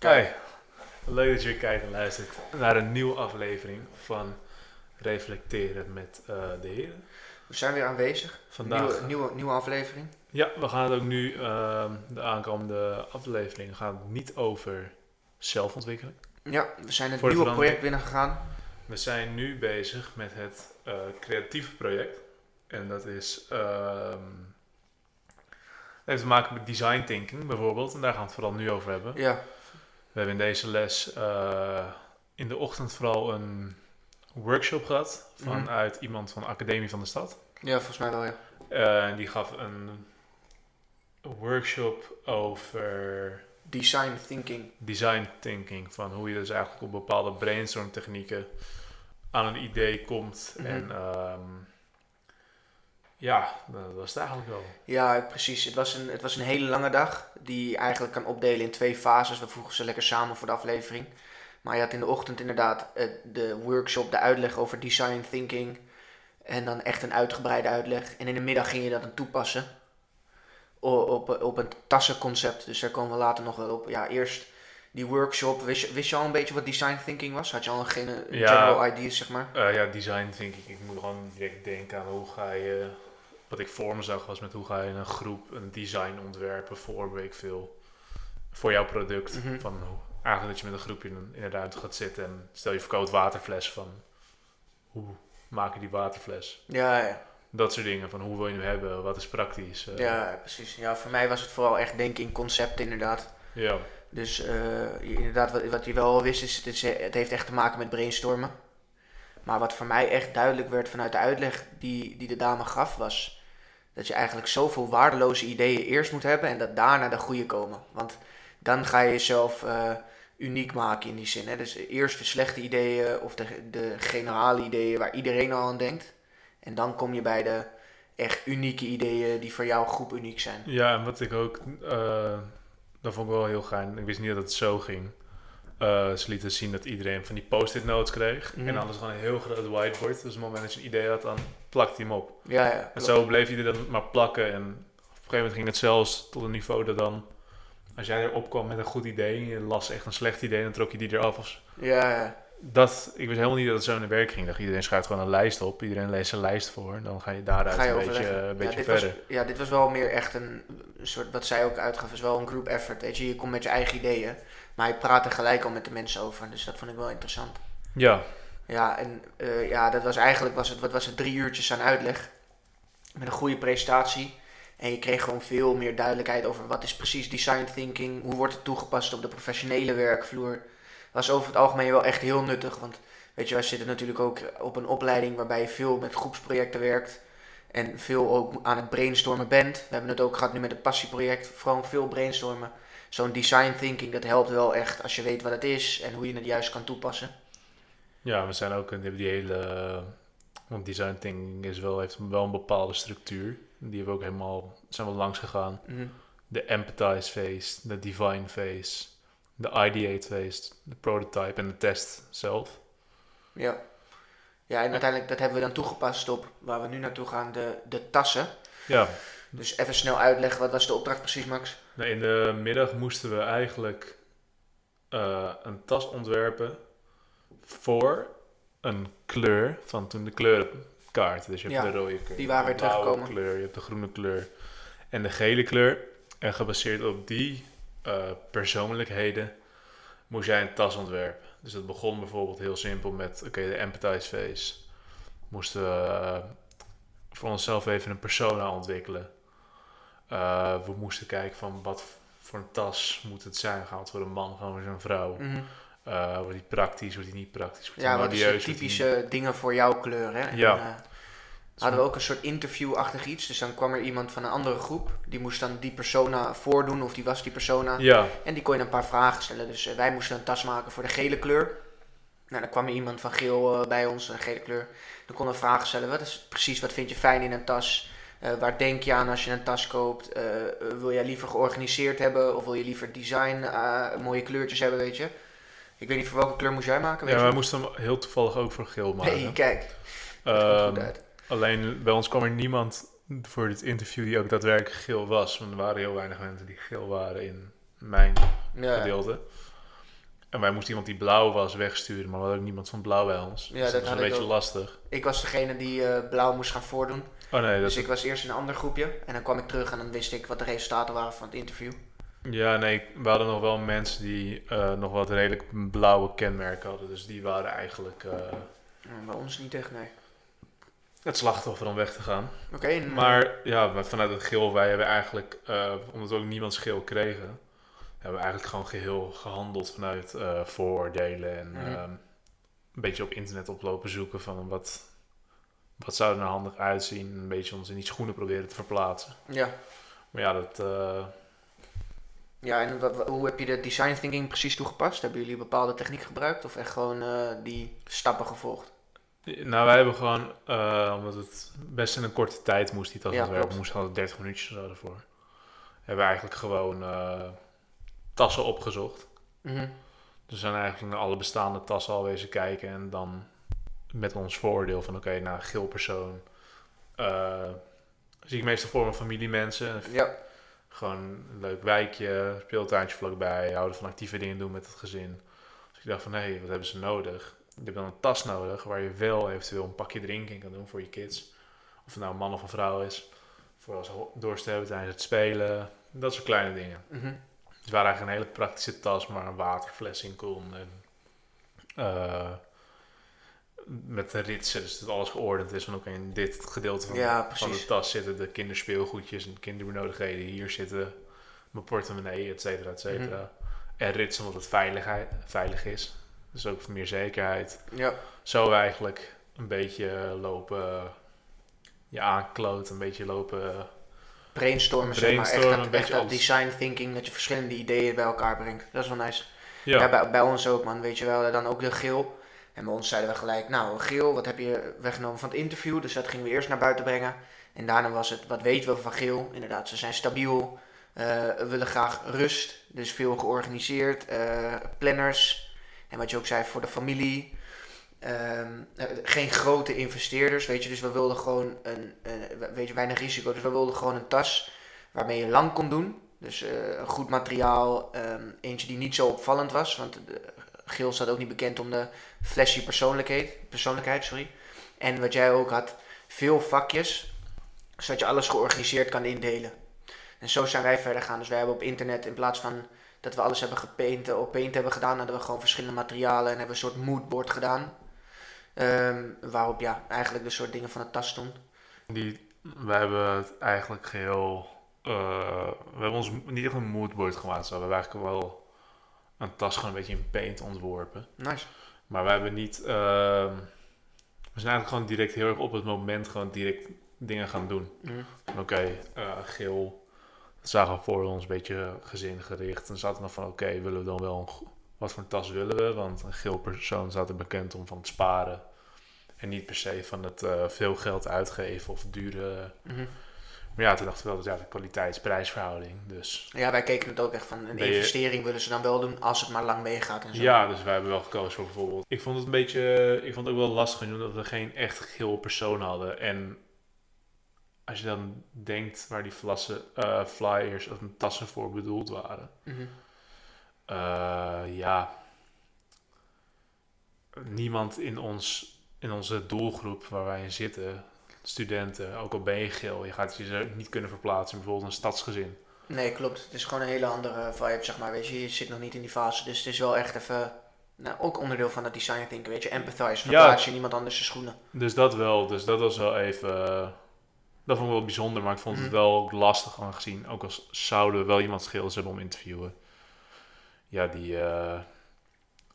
Kijk, leuk dat je kijkt en luistert naar een nieuwe aflevering van Reflecteren met eh, de Heren. We zijn weer aanwezig. Vandaag, Nieuwe, nieuwe, nieuwe aflevering. ja, we gaan het ook nu, ehm, de aankomende aflevering, gaan het niet over zelfontwikkeling. Ja, we zijn het Voor nieuwe project binnengegaan. We zijn nu bezig met het eh, creatieve project. En dat is, ehm heeft te maken met design thinking bijvoorbeeld. En daar gaan we het vooral nu over hebben. Ja, We hebben in deze les eh, in de ochtend vooral een workshop gehad vanuit iemand van de Academie van de Stad. ja volgens mij wel, ja. Eh, en die gaf een workshop over Design thinking. design thinking. Van hoe je dus eigenlijk op bepaalde brainstorm technieken aan een idee komt. Mhm. En ehm, ja, dat was het eigenlijk wel. Ja, precies. Het was, een, het was een hele lange dag die je eigenlijk kan opdelen in twee fases. We voegen ze lekker samen voor de aflevering. Maar je had in de ochtend inderdaad eh, de workshop, de uitleg over design thinking. En dan echt een uitgebreide uitleg. En in de middag ging je dat dan toepassen op, op een tassenconcept. Dus daar komen we later nog wel op. Ja, eerst die workshop. Wist je, wist je al een beetje wat design thinking was? Had je al een gene- Ja. general ideas, zeg maar? Eh, ja, design thinking. Ik moet gewoon direct denken aan hoe ga je. Wat ik voor me zag was met hoe ga je een groep een design ontwerpen voor, veel. Voor jouw product. Mhm. Van eigenlijk dat je met een groepje in, de ruimte gaat zitten en stel je verkoopt waterfles van hoe maak je die waterfles? Ja, ja. Dat soort dingen. Van hoe wil je hem hebben? Wat is praktisch? eh, Ja, precies. Ja, voor mij was het vooral echt denken in concepten inderdaad. ja. Dus eh, inderdaad, wat, wat je wel al wist, is het, is het heeft echt te maken met brainstormen. Maar wat voor mij echt duidelijk werd vanuit de uitleg die, die de dame gaf, was dat je eigenlijk zoveel waardeloze ideeën eerst moet hebben en dat daarna de goede komen. Want dan ga je jezelf eh, uniek maken in die zin. Hè? Dus eerst de slechte ideeën of de, de generale ideeën waar iedereen al aan denkt. En dan kom je bij de echt unieke ideeën die voor jouw groep uniek zijn. Ja, en wat ik ook, eh, dat vond ik wel heel gein. Ik wist niet dat het zo ging. Eh, ze lieten zien dat iedereen van die post-it notes kreeg. Mhm. En was gewoon een heel groot whiteboard. Dus op het moment dat je een idee had, dan plakte hij hem op. Ja, ja. En zo bleef iedereen dan maar plakken. En op een gegeven moment ging het zelfs tot een niveau dat dan... Als jij erop kwam met een goed idee en je las echt een slecht idee, dan trok je die eraf. Of, Ja, ja. Dat, ik wist helemaal niet dat het zo in de werk ging. Dat iedereen schrijft gewoon een lijst op. Iedereen leest een lijst voor. En dan ga je daaruit Ga je een beetje, een beetje ja, dit verder. Was, ja, dit was wel meer echt een, een soort, wat zij ook uitgaf, is wel een group effort. Weet je, je komt met je eigen ideeën, maar je praat er gelijk al met de mensen over. Dus dat vond ik wel interessant. Ja, Ja, en eh, ja, dat was eigenlijk, was het, wat was het, drie uurtjes aan uitleg. Met een goede presentatie. En je kreeg gewoon veel meer duidelijkheid over wat is precies design thinking, hoe wordt het toegepast op de professionele werkvloer. Was over het algemeen wel echt heel nuttig, want weet je, wij zitten natuurlijk ook op een opleiding waarbij je veel met groepsprojecten werkt. En veel ook aan het brainstormen bent. We hebben het ook gehad nu met het passieproject, vooral veel brainstormen. Zo'n design thinking, dat helpt wel echt als je weet wat het is en hoe je het juist kan toepassen. Ja, we zijn ook in die hele. Want design thinking is wel, heeft wel een bepaalde structuur. Die hebben we ook helemaal. zijn we langs gegaan. Mhm. De empathize phase, de divine phase, de ideate phase, de prototype en de test zelf. Ja. Ja, en uiteindelijk dat hebben we dan toegepast op waar we nu naartoe gaan, de, de tassen. Ja, Dus even snel uitleggen, wat was de opdracht precies, Max? nou, in de middag moesten we eigenlijk eh, een tas ontwerpen voor een kleur van toen de kleurenkaart. Dus je hebt Ja, de rode kleur, die waren weer teruggekomen. kleur, je hebt de groene kleur en de gele kleur. En gebaseerd op die eh, persoonlijkheden moest jij een tas ontwerpen. Dus dat begon bijvoorbeeld heel simpel met, oké, de empathize phase. Moesten we eh, voor onszelf even een persona ontwikkelen. Eh, we moesten kijken van wat voor een tas moet het zijn. Gaan we het voor een man, we voor een vrouw? Mhm. Wordt die praktisch, wordt die niet praktisch? Wordt die Ja, wat is die- typische dingen voor jouw kleur, hè? En, Ja. Hadden we ook een soort interview-achtig iets. Dus dan kwam er iemand van een andere groep. Die moest dan die persona voordoen, of die was die persona. Ja, En die kon je een paar vragen stellen. Dus eh, wij moesten een tas maken voor de gele kleur. Nou, dan kwam er iemand van geel eh, bij ons, een gele kleur. Dan konden we vragen stellen. Wat is precies, wat vind je fijn in een tas? Eh, waar denk je aan als je een tas koopt? Wil jij liever georganiseerd hebben? Of wil je liever design, mooie kleurtjes hebben, weet je? Ik weet niet voor welke kleur moest jij maken, weet ja je? wij moesten hem heel toevallig ook voor geel maken. hey, kijk. Dat komt Ehm, goed uit. Alleen bij ons kwam er niemand voor dit interview die ook daadwerkelijk geel was. Want er waren heel weinig mensen die geel waren in mijn Ja. gedeelte. En wij moesten iemand die blauw was wegsturen, maar we hadden ook niemand van blauw bij ons. Ja, dus dat was een beetje ook. lastig. Ik was degene die eh, blauw moest gaan voordoen. Oh nee, dat, Dus ik was eerst in een ander groepje. En dan kwam ik terug en dan wist ik wat de resultaten waren van het interview. ja, nee, we hadden nog wel mensen die eh, nog wat redelijk blauwe kenmerken hadden. Dus die waren eigenlijk Eh, bij ons niet echt, nee. Het slachtoffer om weg te gaan. Oké, en, Maar ja, maar vanuit het geel, wij hebben eigenlijk, eh, omdat we ook niemand schil kregen, hebben we eigenlijk gewoon geheel gehandeld vanuit eh, vooroordelen en Mhm. ehm, een beetje op internet oplopen zoeken van wat, wat zou er nou handig uitzien. Een beetje ons in die schoenen proberen te verplaatsen. Ja. Maar ja, dat, eh, Ja, en hoe heb je de design thinking precies toegepast? Hebben jullie bepaalde techniek gebruikt of echt gewoon eh, die stappen gevolgd? Nou wij hebben gewoon, eh, omdat het best in een korte tijd moest, die Ja, tasontwerp, klopt. we moesten altijd 30 minuutjes zo ervoor. Hebben we eigenlijk gewoon eh, tassen opgezocht. Mhm. Dus we zijn eigenlijk naar alle bestaande tassen al wezen kijken en dan met ons voordeel van oké, nou, geel persoon. eh, zie ik meestal voor mijn familiemensen. Ja, Gewoon een leuk wijkje, speeltuintje vlakbij, houden van actieve dingen doen met het gezin. Dus ik dacht van hé, hey, wat hebben ze nodig? Je hebt dan een tas nodig waar je wel eventueel een pakje drinken in kan doen voor je kids. Of het nou een man of een vrouw is. Voor als ze dorst hebben tijdens het spelen. Dat soort kleine dingen. mhm. Het waren eigenlijk een hele praktische tas, maar een waterfles in kon. En, eh, met de ritsen, dus dat alles geordend is. En ook in dit gedeelte van, Ja, van de tas zitten de kinderspeelgoedjes en kinderbenodigdheden. Hier zitten mijn portemonnee, et cetera, et cetera. Mhm. En ritsen omdat het veiligheid, veilig is. Dus ook voor meer zekerheid. ja. Zo eigenlijk een beetje lopen, je aankloot, een beetje lopen... Brainstormen, zeg maar. Echt, dat, een echt dat design thinking, dat je verschillende ideeën bij elkaar brengt. Dat is wel nice. Ja, Ja, bij, bij ons ook, man. Weet je wel, dan ook de geel. En bij ons zeiden we gelijk, nou, geel, wat heb je weggenomen van het interview? Dus dat gingen we eerst naar buiten brengen. En daarna was het, wat weten we van geel? Inderdaad, ze zijn stabiel, eh, willen graag rust, dus veel georganiseerd, eh, planners. En wat je ook zei, voor de familie. Ehm, eh, geen grote investeerders, weet je. Dus we wilden gewoon een, weet je, weinig risico. Dus we wilden gewoon een tas waarmee je lang kon doen. Dus een goed materiaal, ehm, eentje die niet zo opvallend was. Want de, Geel staat ook niet bekend om de flashy persoonlijkheid, persoonlijkheid. Sorry. En wat jij ook had, veel vakjes, zodat je alles georganiseerd kan indelen. En zo zijn wij verder gaan. Dus wij hebben op internet, in plaats van dat we alles hebben gepaint, eh, op paint hebben gedaan, hadden we gewoon verschillende materialen en hebben een soort moodboard gedaan. Ehm, waarop ja, eigenlijk de soort dingen van de tas stond. Die, we hebben het eigenlijk geheel. eh, we hebben ons niet echt een moodboard gemaakt. Zo. We hebben eigenlijk wel een tas gewoon een beetje in paint ontworpen. Nice. Maar we hebben niet. ehm, we zijn eigenlijk gewoon direct heel erg op het moment gewoon direct dingen gaan doen. Mhm. Oké, eh, geel. Dat zagen we voor ons een beetje gezingericht. En zaten we nog van oké, willen we dan wel een, wat voor een tas willen we? Want een geel persoon staat er bekend om van het sparen. En niet per se van het eh, veel geld uitgeven of dure Mhm. maar ja, toen dachten we wel, dat ja, de kwaliteits-prijsverhouding. Dus Ja, wij keken het ook echt van een je- investering willen ze dan wel doen als het maar lang meegaat en zo. ja, dus wij hebben wel gekozen voor bijvoorbeeld. Ik vond het een beetje, ik vond het ook wel lastig omdat we geen echt geel persoon hadden. En als je dan denkt waar die vlassen, eh, flyers of tassen voor bedoeld waren. Mhm. eh, ja, niemand in, ons, in onze doelgroep waar wij in zitten, studenten, ook al ben je geel, je gaat je ze niet kunnen verplaatsen in bijvoorbeeld een stadsgezin. Nee, klopt. Het is gewoon een hele andere vibe, zeg maar. Weet je, je zit nog niet in die fase. Dus het is wel echt even, nou, ook onderdeel van het design thinken, weet je. Empathize, verplaats je in iemand anders zijn schoenen. Dus dat wel. Dus dat was wel even. Dat vond ik wel bijzonder, maar ik vond het Mhm. wel lastig aangezien. Ook als zouden we wel iemand schilders hebben om in te interviewen. Ja, die, eh,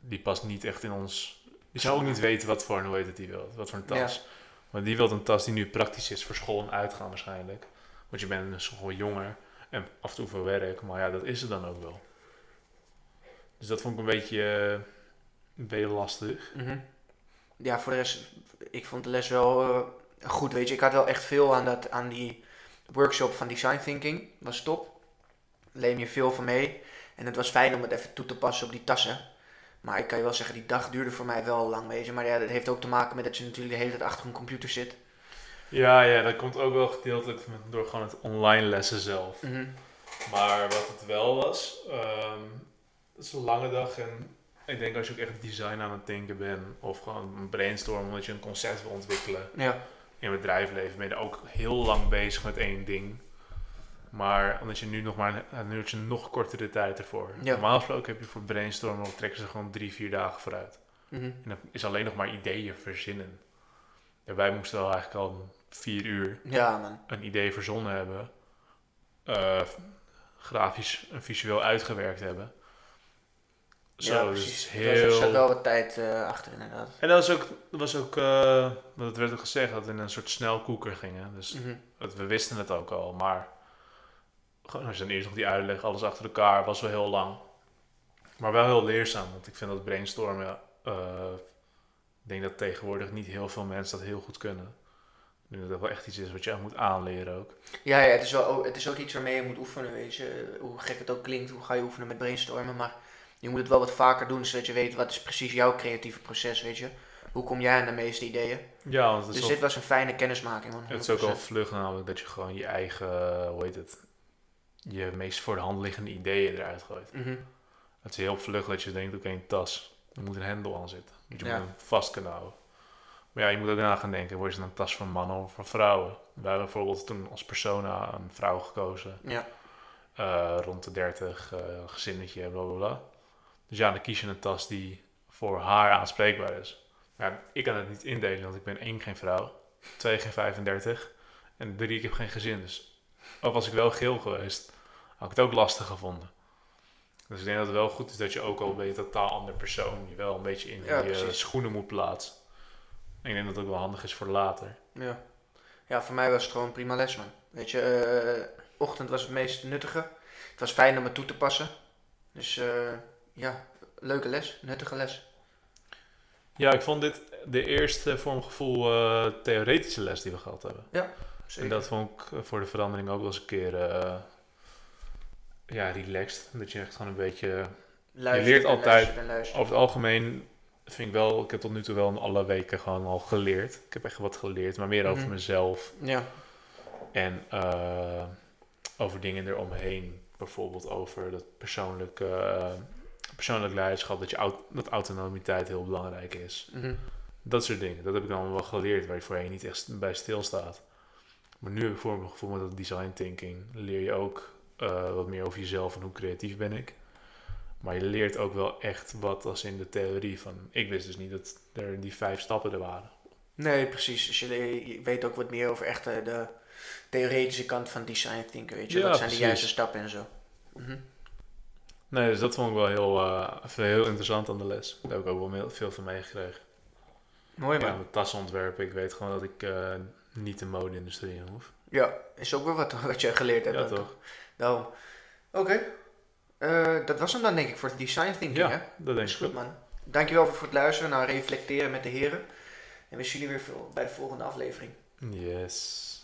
die past niet echt in ons. Die zou ook niet weten wat voor, hoe heet het die wil, wat voor een tas. Maar die wil een tas die nu praktisch is voor school en uitgaan waarschijnlijk. Want je bent dus gewoon jonger en af en toe voor werk, maar ja, dat is het dan ook wel. Dus dat vond ik een beetje, een beetje lastig. Mhm. Ja, voor de rest, ik vond de les wel eh, goed, weet je. Ik had wel echt veel aan, dat, aan die workshop van design thinking. Was top. Leem je veel van mee. En het was fijn om het even toe te passen op die tassen. Maar ik kan je wel zeggen, die dag duurde voor mij wel lang. Maar ja, dat heeft ook te maken met dat je natuurlijk de hele tijd achter een computer zit. Ja, ja, dat komt ook wel gedeeltelijk door gewoon het online lessen zelf. Mhm. Maar wat het wel was, ehm het is een lange dag en ik denk als je ook echt design aan het denken bent, of gewoon een brainstorm omdat je een concept wil ontwikkelen Ja, in het bedrijfsleven, ben je ook heel lang bezig met één ding. Maar omdat je nu nog maar een, nu heb je nog kortere tijd ervoor. Ja. Normaal gesproken heb je voor brainstormen, trekken ze gewoon drie, vier dagen vooruit. mhm. En dan is alleen nog maar ideeën verzinnen. En wij moesten wel eigenlijk al vier uur ja man. een idee verzonnen hebben, eh, grafisch en visueel uitgewerkt hebben. Zo, ja, dus is Er zat heel... wel wat tijd eh, achter inderdaad. En dat was ook, dat was ook eh, want het werd ook gezegd dat we in een soort snelkoeker gingen. Dus Mhm. dat, we wisten het ook al, maar gewoon als je dan eerst nog die uitleg, alles achter elkaar, was wel heel lang. Maar wel heel leerzaam, want ik vind dat brainstormen, eh, ik denk dat tegenwoordig niet heel veel mensen dat heel goed kunnen. Ik denk dat dat wel echt iets is wat je moet aanleren ook. Ja, ja het, is wel, ook- het is ook iets waarmee je moet oefenen, weet je. Hoe gek het ook klinkt, hoe ga je oefenen met brainstormen. Maar je moet het wel wat vaker doen, zodat je weet wat is precies jouw creatieve proces, weet je. Hoe kom jij aan de meeste ideeën? Ja, want het is, Dus dit was een fijne kennismaking, man. het is ook al 100%. vlug namelijk dat je gewoon je eigen, hoe heet het, je meest voor de hand liggende ideeën eruit gooit. Mhm. Het is heel vlug dat je denkt, oké, een tas, er moet een hendel aan zitten. Je Ja. moet hem vast kunnen houden. Maar ja, je moet ook na gaan denken, word je dan een tas van mannen of van vrouwen? Wij hebben bijvoorbeeld toen als persona een vrouw gekozen, Ja, eh, rond de 30, eh gezinnetje, bla bla bla. Dus ja, dan kies je een tas die voor haar aanspreekbaar is. Maar ik kan het niet indelen, want ik ben één geen vrouw, twee geen 35 en drie ik heb geen gezin. Dus ook was ik wel geel geweest, had ik het ook lastig gevonden. Dus ik denk dat het wel goed is dat je ook al je een totaal ander persoon, je wel een beetje in Ja, precies. schoenen moet plaatsen. En ik denk dat het ook wel handig is voor later. ja. Ja, voor mij was het gewoon prima les, man. Weet je, eh, ochtend was het meest nuttige. Het was fijn om het toe te passen. Dus eh, ja, leuke les, nuttige les. Ja, ik vond dit de eerste voor mijn gevoel eh, theoretische les die we gehad hebben. Zeker. En dat vond ik eh, voor de verandering ook wel eens een keer eh, ja, relaxed. Dat je echt gewoon een beetje... Luistert leert altijd-. Over het algemeen vind ik wel... Ik heb tot nu toe wel in alle weken gewoon al geleerd. Ik heb echt wat geleerd, maar meer over Mhm. mezelf. Ja, En over dingen eromheen. Bijvoorbeeld over dat persoonlijke, persoonlijk leiderschap. Dat, je, au- dat autonomiteit heel belangrijk is. mhm. Dat soort dingen. Dat heb ik dan wel geleerd, waar je voorheen niet echt bij stilstaat. Maar nu heb ik voor mijn gevoel met dat design thinking leer je ook eh, wat meer over jezelf en hoe creatief ben ik. Maar je leert ook wel echt wat als in de theorie van... Ik wist dus niet dat er die vijf stappen er waren. Nee, precies. Dus je, je weet ook wat meer over echt de theoretische kant van design thinken, weet je. Ja, wat zijn de juiste stappen en zo. Mhm. Nee, dus dat vond ik wel heel, eh, heel interessant aan de les. Daar heb ik ook wel veel van meegekregen. Mooi man. Ja, met tassen ontwerpen. Ik weet gewoon dat ik eh, niet de mode-industrie in hoef. Ja, is ook wel wat, wat je geleerd hebt. Ja, dan toch? Daarom. Oké. Eh, dat was hem dan denk ik voor het design thinking, Ja, hè? dat denk Is ik goed, man. Dankjewel voor het luisteren naar Reflecteren met de Heren. En we zien jullie weer veel- bij de volgende aflevering. Yes.